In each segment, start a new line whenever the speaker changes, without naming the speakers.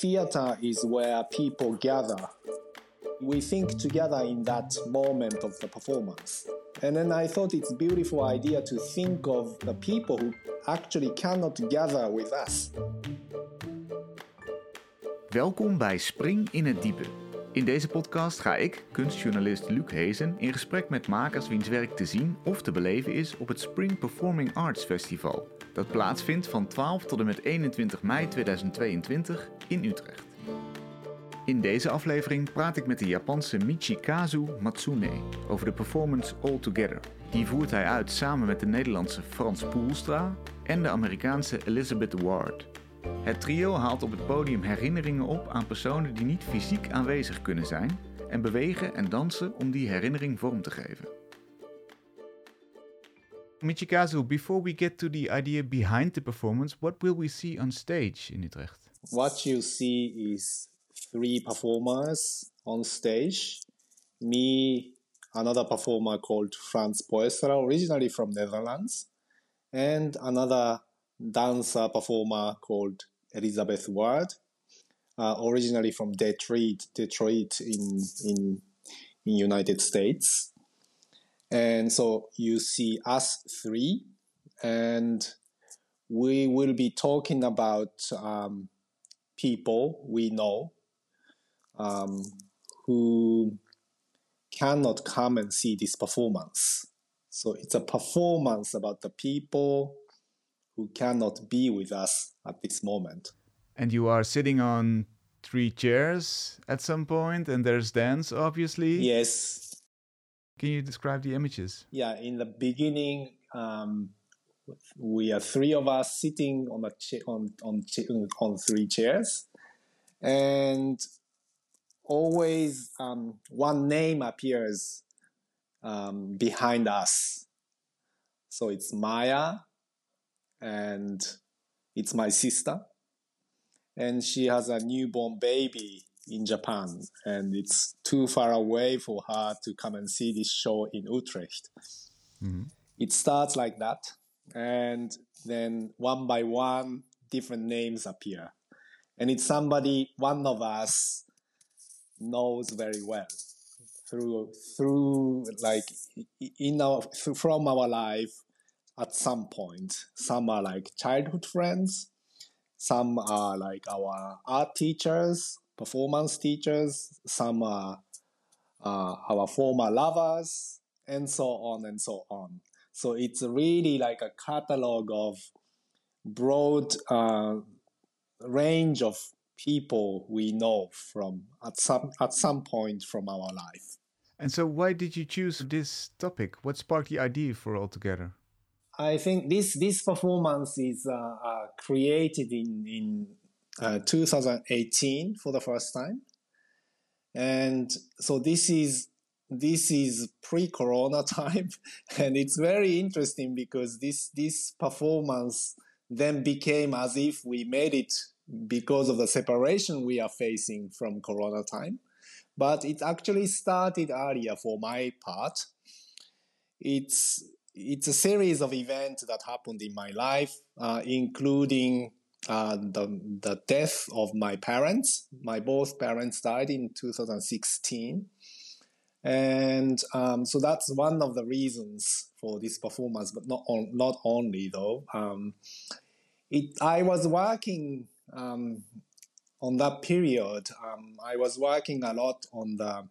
theater is where people gather. We think together in that moment of the performance. And then I thought it's a beautiful idea to think of the people who actually cannot gather with us.
Welkom bij Spring in het Diepe. In deze podcast ga ik, kunstjournalist Luc Hezen, in gesprek met makers wiens werk te zien of te beleven is op het Spring Performing Arts Festival. Dat plaatsvindt van 12 tot en met 21 mei 2022 in Utrecht. In deze aflevering praat ik met de Japanse Michikazu Matsune over de performance All Together. Die voert hij uit samen met de Nederlandse Frans Poelstra en de Amerikaanse Elizabeth Ward. Het trio haalt op het podium herinneringen op aan personen die niet fysiek aanwezig kunnen zijn en bewegen en dansen om die herinnering vorm te geven. Michikazu, before we get to the idea behind the performance, what will we see on stage in Utrecht?
What you see is three performers on stage. Me, another performer called Frans Poelstra, originally from Netherlands, and another dancer performer called Elizabeth Ward, uh, originally from Detroit, Detroit in in in United States. And so you see us three, and we will be talking about um, people we know um, who cannot come and see this performance. So it's a performance about the people who cannot be with us at this moment.
And you are sitting on three chairs at some point, and there's dance, obviously.
Yes.
Can you describe the images?
Yeah, in the beginning, um, we are three of us sitting on a cha- on on cha- on three chairs, and always um, one name appears um, behind us. So it's Maya, and it's my sister, and she has a newborn baby in Japan, and it's too far away for her to come and see this show in Utrecht.
Mm-hmm.
It starts like that, and then one by one, different names appear, and it's somebody one of us knows very well through through like in our from our life at some point. Some are like childhood friends, some are like our art teachers, performance teachers, some are uh, our former lovers, and so on and so on. So it's really like a catalog of broad uh, range of people we know from at some at some point from our life.
And so, why did you choose this topic? What sparked the idea for All Together?
I think this this performance is uh, uh, created in in uh, 2018 for the first time, and so this is this is pre-corona time, and it's very interesting because this this performance then became as if we made it because of the separation we are facing from corona time, but it actually started earlier for my part. It's it's a series of events that happened in my life, uh, including uh, the, the death of my parents. My both parents died in 2016. And um, so that's one of the reasons for this performance, but not, on, not only though. Um, it, I was working um, on that period, um, I was working a lot on the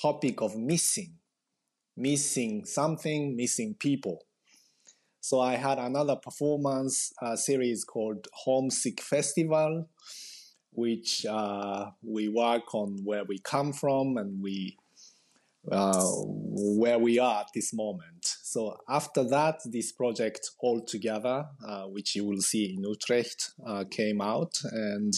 topic of missing missing something, missing people. So I had another performance uh, series called Homesick Festival, which uh, we work on where we come from and we uh, where we are at this moment. So after that, this project all together, uh, which you will see in Utrecht, uh, came out and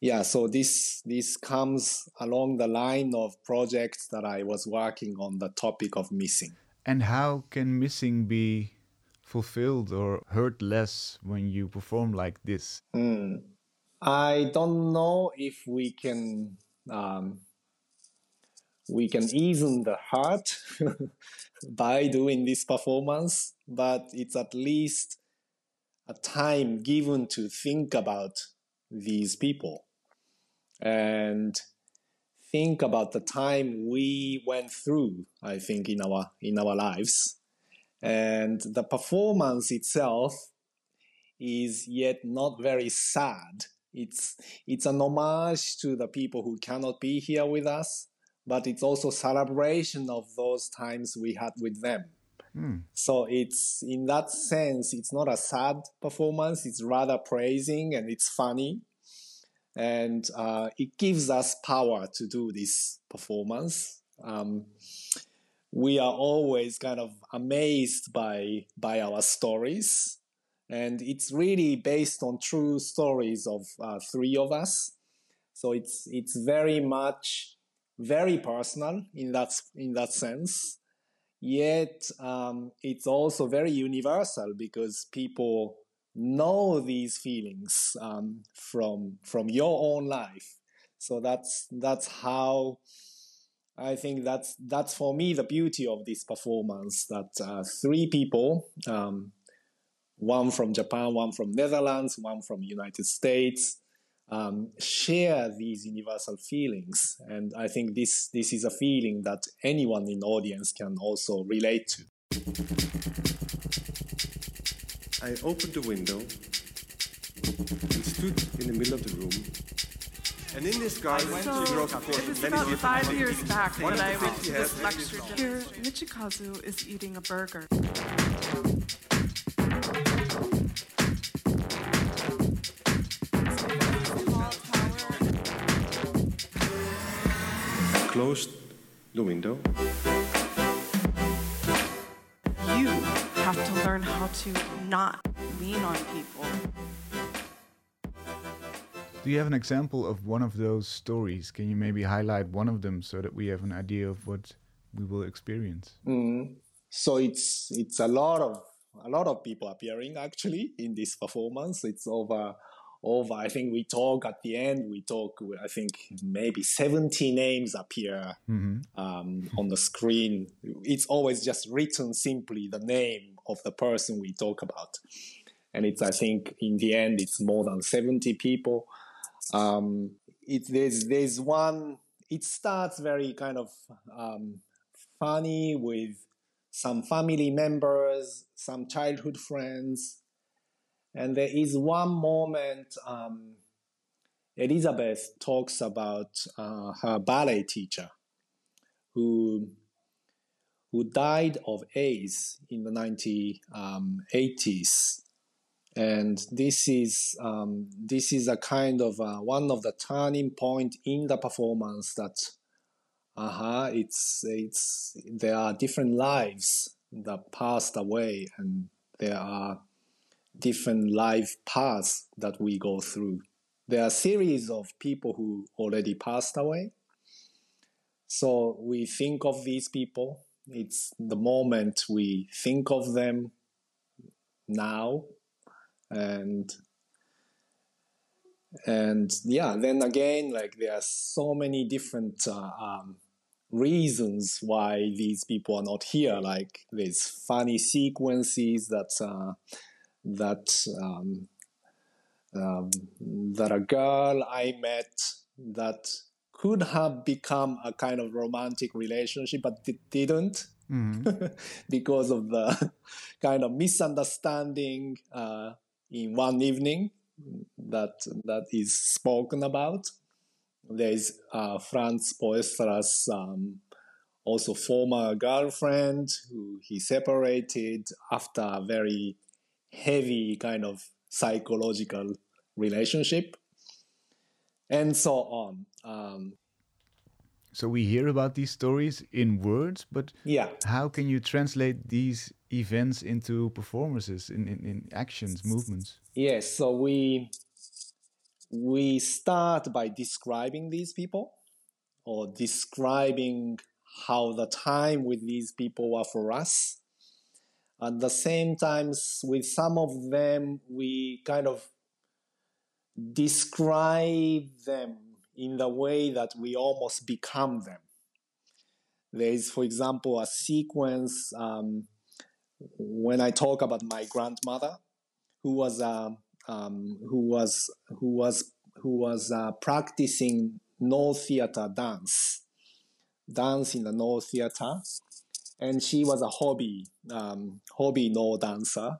yeah so this this comes along the line of projects that i was working on the topic of missing
and how can missing be fulfilled or hurt less when you perform like this
mm. i don't know if we can um, we can ease the heart by doing this performance but it's at least a time given to think about these people and think about the time we went through, I think, in our in our lives. And the performance itself is yet not very sad. It's it's an homage to the people who cannot be here with us, but it's also celebration of those times we had with them. Mm. So it's in that sense, it's not a sad performance. It's rather praising and it's funny, and uh, it gives us power to do this performance. Um, we are always kind of amazed by by our stories. And it's really based on true stories of uh, three of us. So it's it's very much very personal in that in that sense. Yet um, it's also very universal because people know these feelings um, from from your own life. So that's that's how I think that's that's for me the beauty of this performance. That uh, three people, um, one from Japan, one from Netherlands, one from United States, um, share these universal feelings, and I think this this is a feeling that anyone in audience can also relate to.
I opened the window and stood in the middle of the room and in this garden,
so,
she grows, of
it was
many
about five years back when I went to this lecture.
Here,
Michikazu is eating a burger.
Close the window.
You have to learn how to not lean on people.
Do you have an example of one of those stories? Can you maybe highlight one of them so that we have an idea of what we will experience?
Mm. So it's it's a lot of a lot of people appearing actually in this performance. It's over over. I think we talk at the end. We talk. I think maybe seventy names appear mm-hmm. um, on the screen. It's always just written simply the name of the person we talk about, and it's. I think in the end, it's more than seventy people um, it, there's there's one. It starts very kind of um, funny with some family members, some childhood friends, and there is one moment. Um, Elizabeth talks about uh, her ballet teacher, who who died of AIDS in the 1980s and this is um, this is a kind of uh, one of the turning point in the performance that uh-huh it's it's there are different lives that passed away and there are different life paths that we go through. There are a series of people who already passed away. So we think of these people. It's the moment we think of them now and and yeah then again like there are so many different uh, um, reasons why these people are not here like there's funny sequences that uh, that um, um, that a girl i met that could have become a kind of romantic relationship but it didn't mm-hmm. because of the kind of misunderstanding uh, in one evening that that is spoken about. There is uh, Frans Poelstra's um, also former girlfriend who he separated after a very heavy kind of psychological relationship, and so on. Um,
so we hear about these stories in words, but
yeah.
how can you translate these events into performances, in, in, in actions, movements?
Yes, so we we start by describing these people or describing how the time with these people were for us. At the same time, with some of them, we kind of describe them in the way that we almost become them. There is, for example, a sequence um, when I talk about my grandmother, who was um, um, who was who was who was uh, practicing Noh theater dance, dance in the Noh theater, and she was a hobby um, hobby Noh dancer,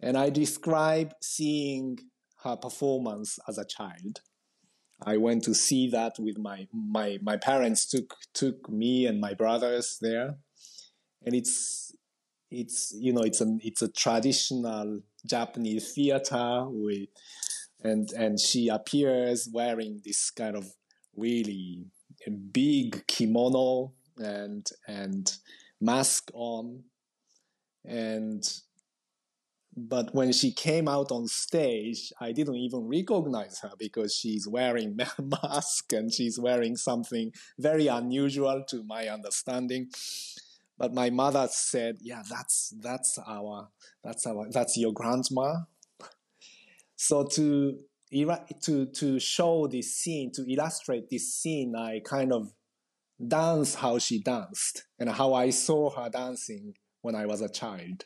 and I describe seeing her performance as a child. I went to see that with my my my parents took took me and my brothers there, and it's it's you know it's a it's a traditional Japanese theater with and and she appears wearing this kind of really big kimono and and mask on. And but when she came out on stage, I didn't even recognize her because she's wearing a mask and she's wearing something very unusual to my understanding. But my mother said, "Yeah, that's that's our that's our that's your grandma." So to to to show this scene, to illustrate this scene, I kind of dance how she danced and how I saw her dancing when I was a child.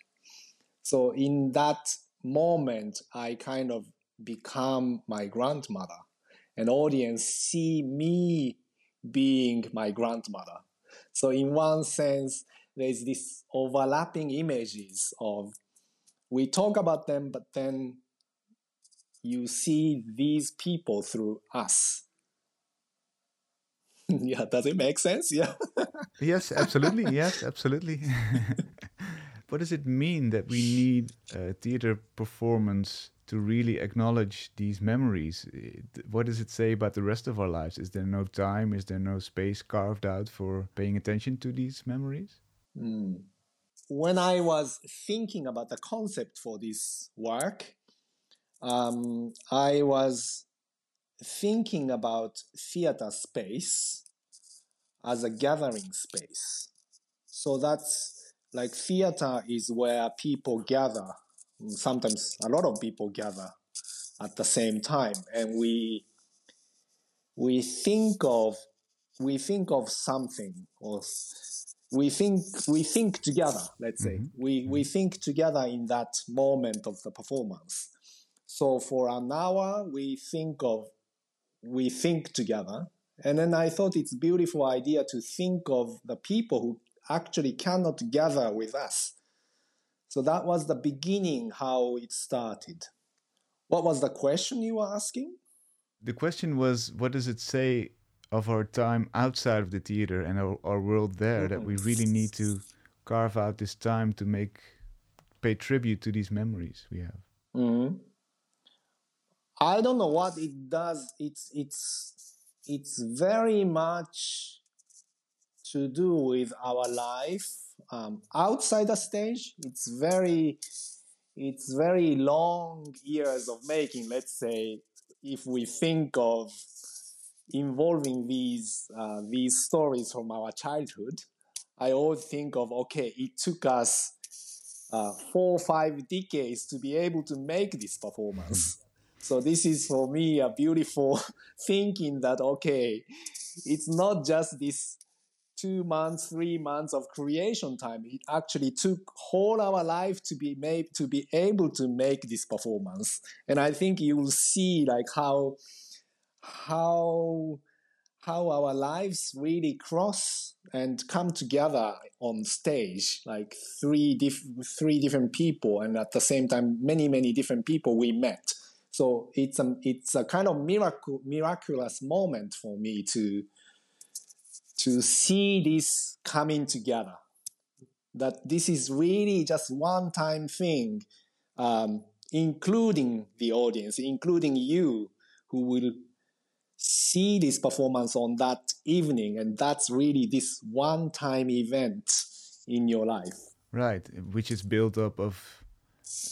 So in that moment, I kind of become my grandmother. An audience see me being my grandmother. So in one sense, there's this overlapping images of we talk about them, but then you see these people through us. yeah, does it make sense? Yeah.
yes, absolutely. Yes, absolutely. what does it mean that we need a theater performance to really acknowledge these memories? What does it say about the rest of our lives? Is there no time? Is there no space carved out for paying attention to these memories?
Mm. When I was thinking about the concept for this work, um, I was thinking about theater space as a gathering space. So that's like theater is where people gather. Sometimes a lot of people gather at the same time, and we we think of we think of something or we think we think together let's say mm-hmm. we we mm-hmm. think together in that moment of the performance so for an hour we think of we think together and then i thought it's a beautiful idea to think of the people who actually cannot gather with us. So that was the beginning how it started. What was the question you were asking?
The question was what does it say of our time outside of the theater and our, our world there mm-hmm. that we really need to carve out this time to make pay tribute to these memories we have?
Mm-hmm. I don't know what it does. It's it's it's very much to do with our life um, outside the stage. It's very, it's very long years of making. Let's say if we think of involving these uh, these stories from our childhood, I always think of okay, it took us uh, four or five decades to be able to make this performance. so this is for me a beautiful thinking that okay, it's not just this two months, three months of creation time. It actually took whole our life to be made to be able to make this performance. And I think you will see like how how how our lives really cross and come together on stage like three diff- three different people and at the same time many many different people we met so it's a it's a kind of miracle miraculous moment for me to to see this coming together. That this is really just one time thing, um, including the audience, including you who will see this performance on that evening. And that's really this one time event in your life.
Right, which is built up of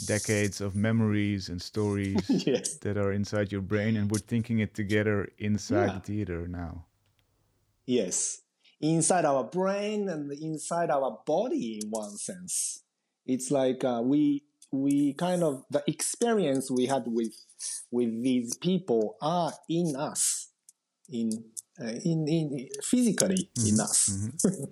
decades of memories and stories yes. that are inside your brain, and we're thinking it together inside yeah. the theater now.
Yes, inside our brain and inside our body in one sense. It's like uh, we we kind of the experience we had with with these people are in us, in uh, in in physically mm-hmm. in us. Mm-hmm.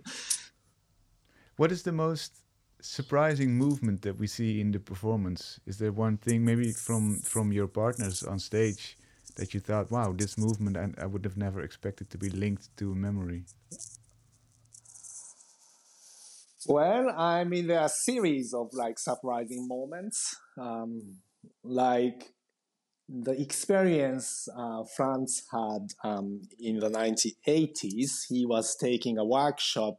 what is the most surprising movement that we see in the performance? Is there one thing maybe from from your partners on stage that you thought, wow, this movement I, I would have never expected to be linked to memory?
Well, I mean, there are a series of like surprising moments, um, like the experience uh, Frans had um, in the 1980s. He was taking a workshop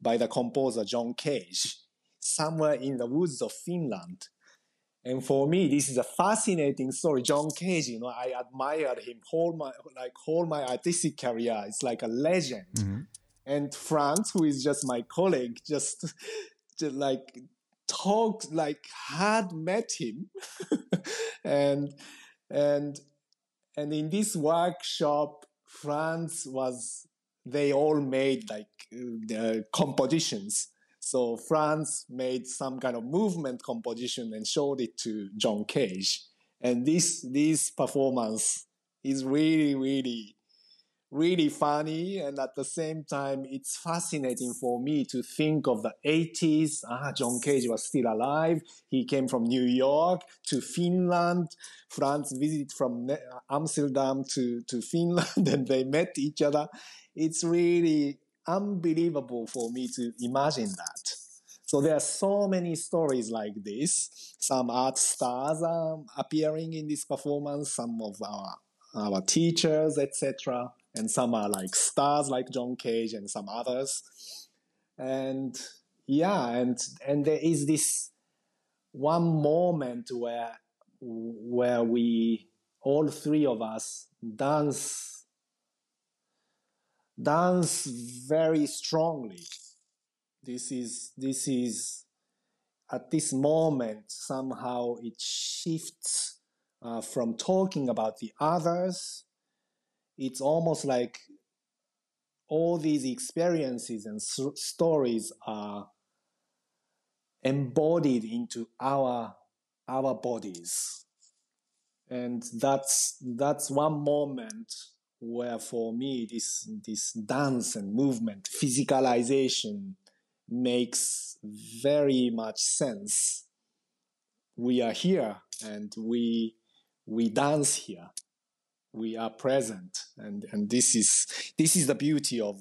by the composer John Cage somewhere in the woods of Finland. And for me, this is a fascinating story. John Cage, you know, I admired him whole my like whole my artistic career. It's like a legend. Mm-hmm and Frans, who is just my colleague, just, just like talked like had met him, and and and in this workshop, Frans was they all made like the compositions. So Frans made some kind of movement composition and showed it to John Cage. And this this performance is really really really funny. And at the same time it's fascinating for me to think of the 80s ah john cage was still alive. He came from new york to finland. Frans visited from amsterdam to, to finland and they met each other. It's really unbelievable for me to imagine that. So there are so many stories like this. Some art stars are appearing in this performance. Some of our our teachers etc and some are like stars like John Cage and some others. And yeah, and and there is this one moment where where we all three of us dance dance very strongly. This is this is at this moment somehow it shifts uh, from talking about the others it's almost like all these experiences and stories are embodied into our our bodies and that's that's one moment where for me this this dance and movement physicalization makes very much sense. We are here and we we dance here. We are present and and this is this is the beauty of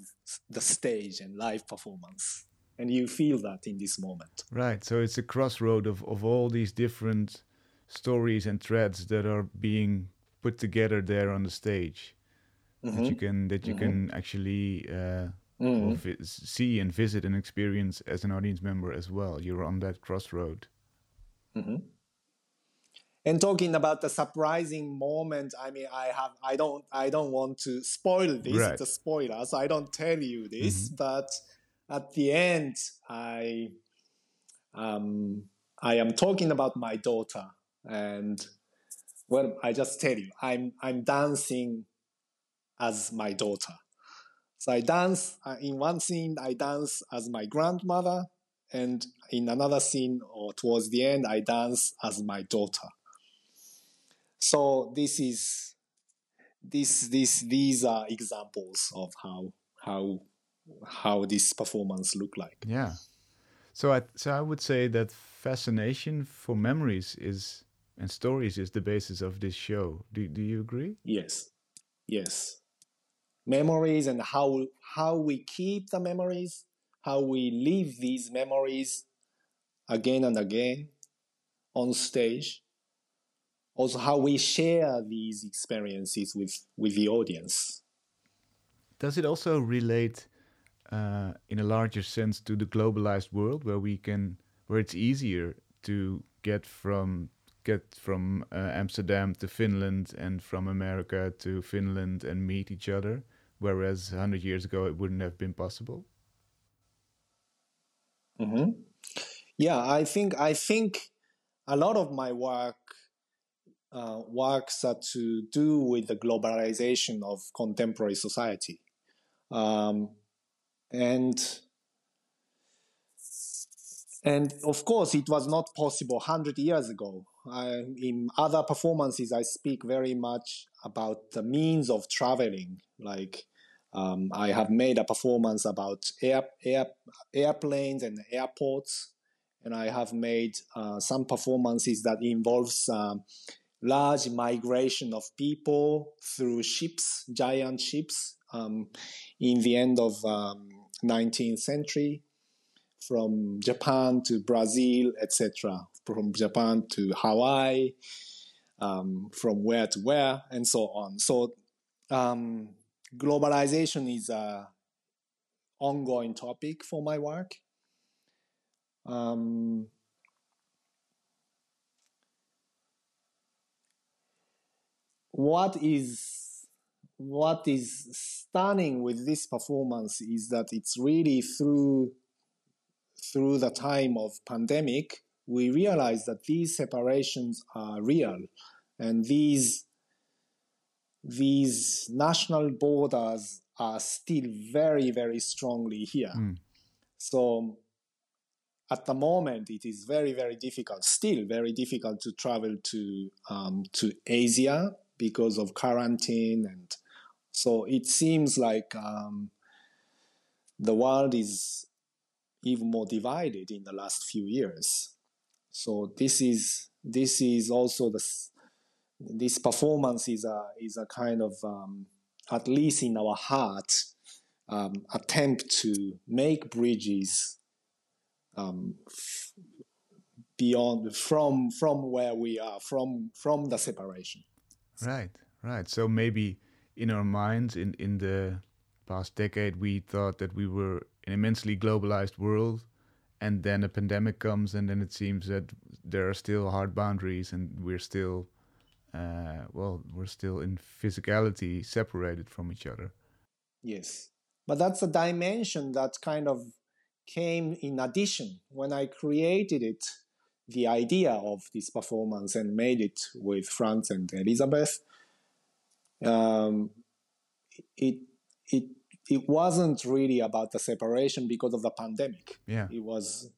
the stage and live performance. And you feel that in this moment.
Right. So it's a crossroad of of all these different stories and threads that are being put together there on the stage mm-hmm. that you can that you mm-hmm. can actually uh, mm-hmm. vi- see and visit and experience as an audience member as well you're on that crossroad
mm-hmm. And talking about the surprising moment, I mean, I have, I don't, I don't want to spoil this. Right. It's a spoiler, so I don't tell you this. Mm-hmm. But at the end, I, um, I am talking about my daughter, and well, I just tell you, I'm, I'm dancing as my daughter. So I dance uh, in one scene. I dance as my grandmother, and in another scene, or towards the end, I dance as my daughter. So this is this this these are examples of how how how this performance look like.
Yeah. So I so I would say that fascination for memories is and stories is the basis of this show. Do do you agree?
Yes. Yes. Memories and how how we keep the memories, how we live these memories again and again on stage. Also how we share these experiences with with the audience.
Does it also relate uh, in a larger sense to the globalized world where we can where it's easier to get from get from uh, Amsterdam to Finland and from America to Finland and meet each other whereas 100 years ago it wouldn't have been possible
mm-hmm. yeah i think i think a lot of my work uh, works that to do with the globalization of contemporary society. Um, and and of course, it was not possible 100 years ago. I, in other performances, I speak very much about the means of traveling. Like um, I have made a performance about air, air, airplanes and airports, and I have made uh, some performances that involves um, large migration of people through ships, giant ships, um, in the end of um, 19th century, from Japan to Brazil, etc., from Japan to Hawaii, um, from where to where, and so on. So um, globalization is a ongoing topic for my work. Um, what is what is stunning with this performance is that it's really through through the time of pandemic we realize that these separations are real and these these national borders are still very very strongly here
Mm.
so at the moment it is very very difficult still very difficult to travel to um, to asia because of quarantine and so it seems like um, the world is even more divided in the last few years so this is this is also the this performance is a is a kind of um, at least in our heart um, attempt to make bridges um, beyond from from where we are from from the separation
Right, right. So maybe in our minds, in in the past decade, we thought that we were an immensely globalized world, and then a pandemic comes, and then it seems that there are still hard boundaries, and we're still, uh, well, we're still in physicality separated from each other.
Yes. But that's a dimension that kind of came in addition when I created it, the idea of this performance and made it with Frans and Elizabeth. Um, it it it wasn't really about the separation because of the pandemic.
Yeah,
It was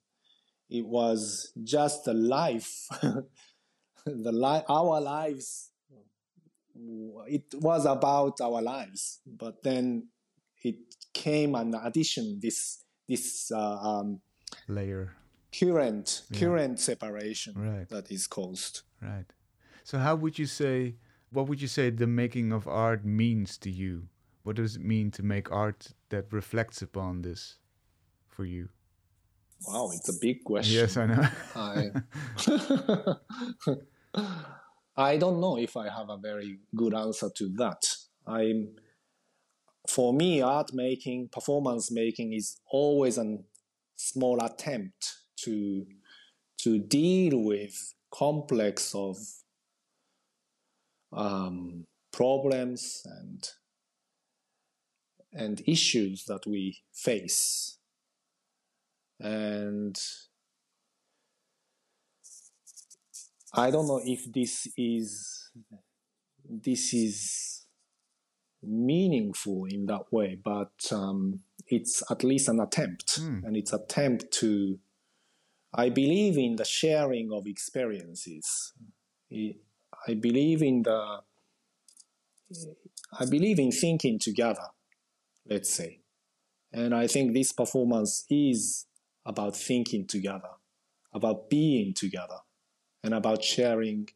it was just the life, the li- our lives. It was about our lives, but then it came an addition. This this uh, um,
layer.
current
Yeah.
current separation
Right.
that is caused.
Right. So how would you say what would you say the making of art means to you? What does it mean to make art that reflects upon this for you?
Wow, it's a big question.
Yes, I know.
I I don't know if I have a very good answer to that. I'm for me, art making, performance making is always a small attempt to to deal with complex of um, problems and and issues that we face and I don't know if this is this is meaningful in that way, but um, it's at least an attempt,
Hmm.
and it's attempt to. I believe in the sharing of experiences. I I believe in the. I believe in thinking together. Let's say, and I think this performance is about thinking together, about being together, and about sharing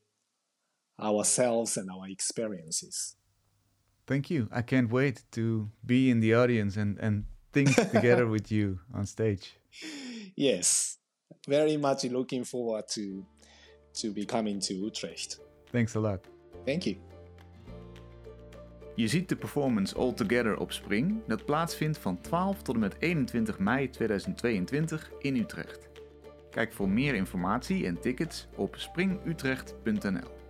ourselves and our experiences.
Thank you. I can't wait to be in the audience and, and think together with you on stage.
Yes, very much looking forward to to be coming to Utrecht.
Thanks a lot.
Thank you.
Je ziet de performance All Together op Spring, dat plaatsvindt van 12 tot en met 21 mei 2022 in Utrecht. Kijk voor meer informatie en tickets op springutrecht.nl.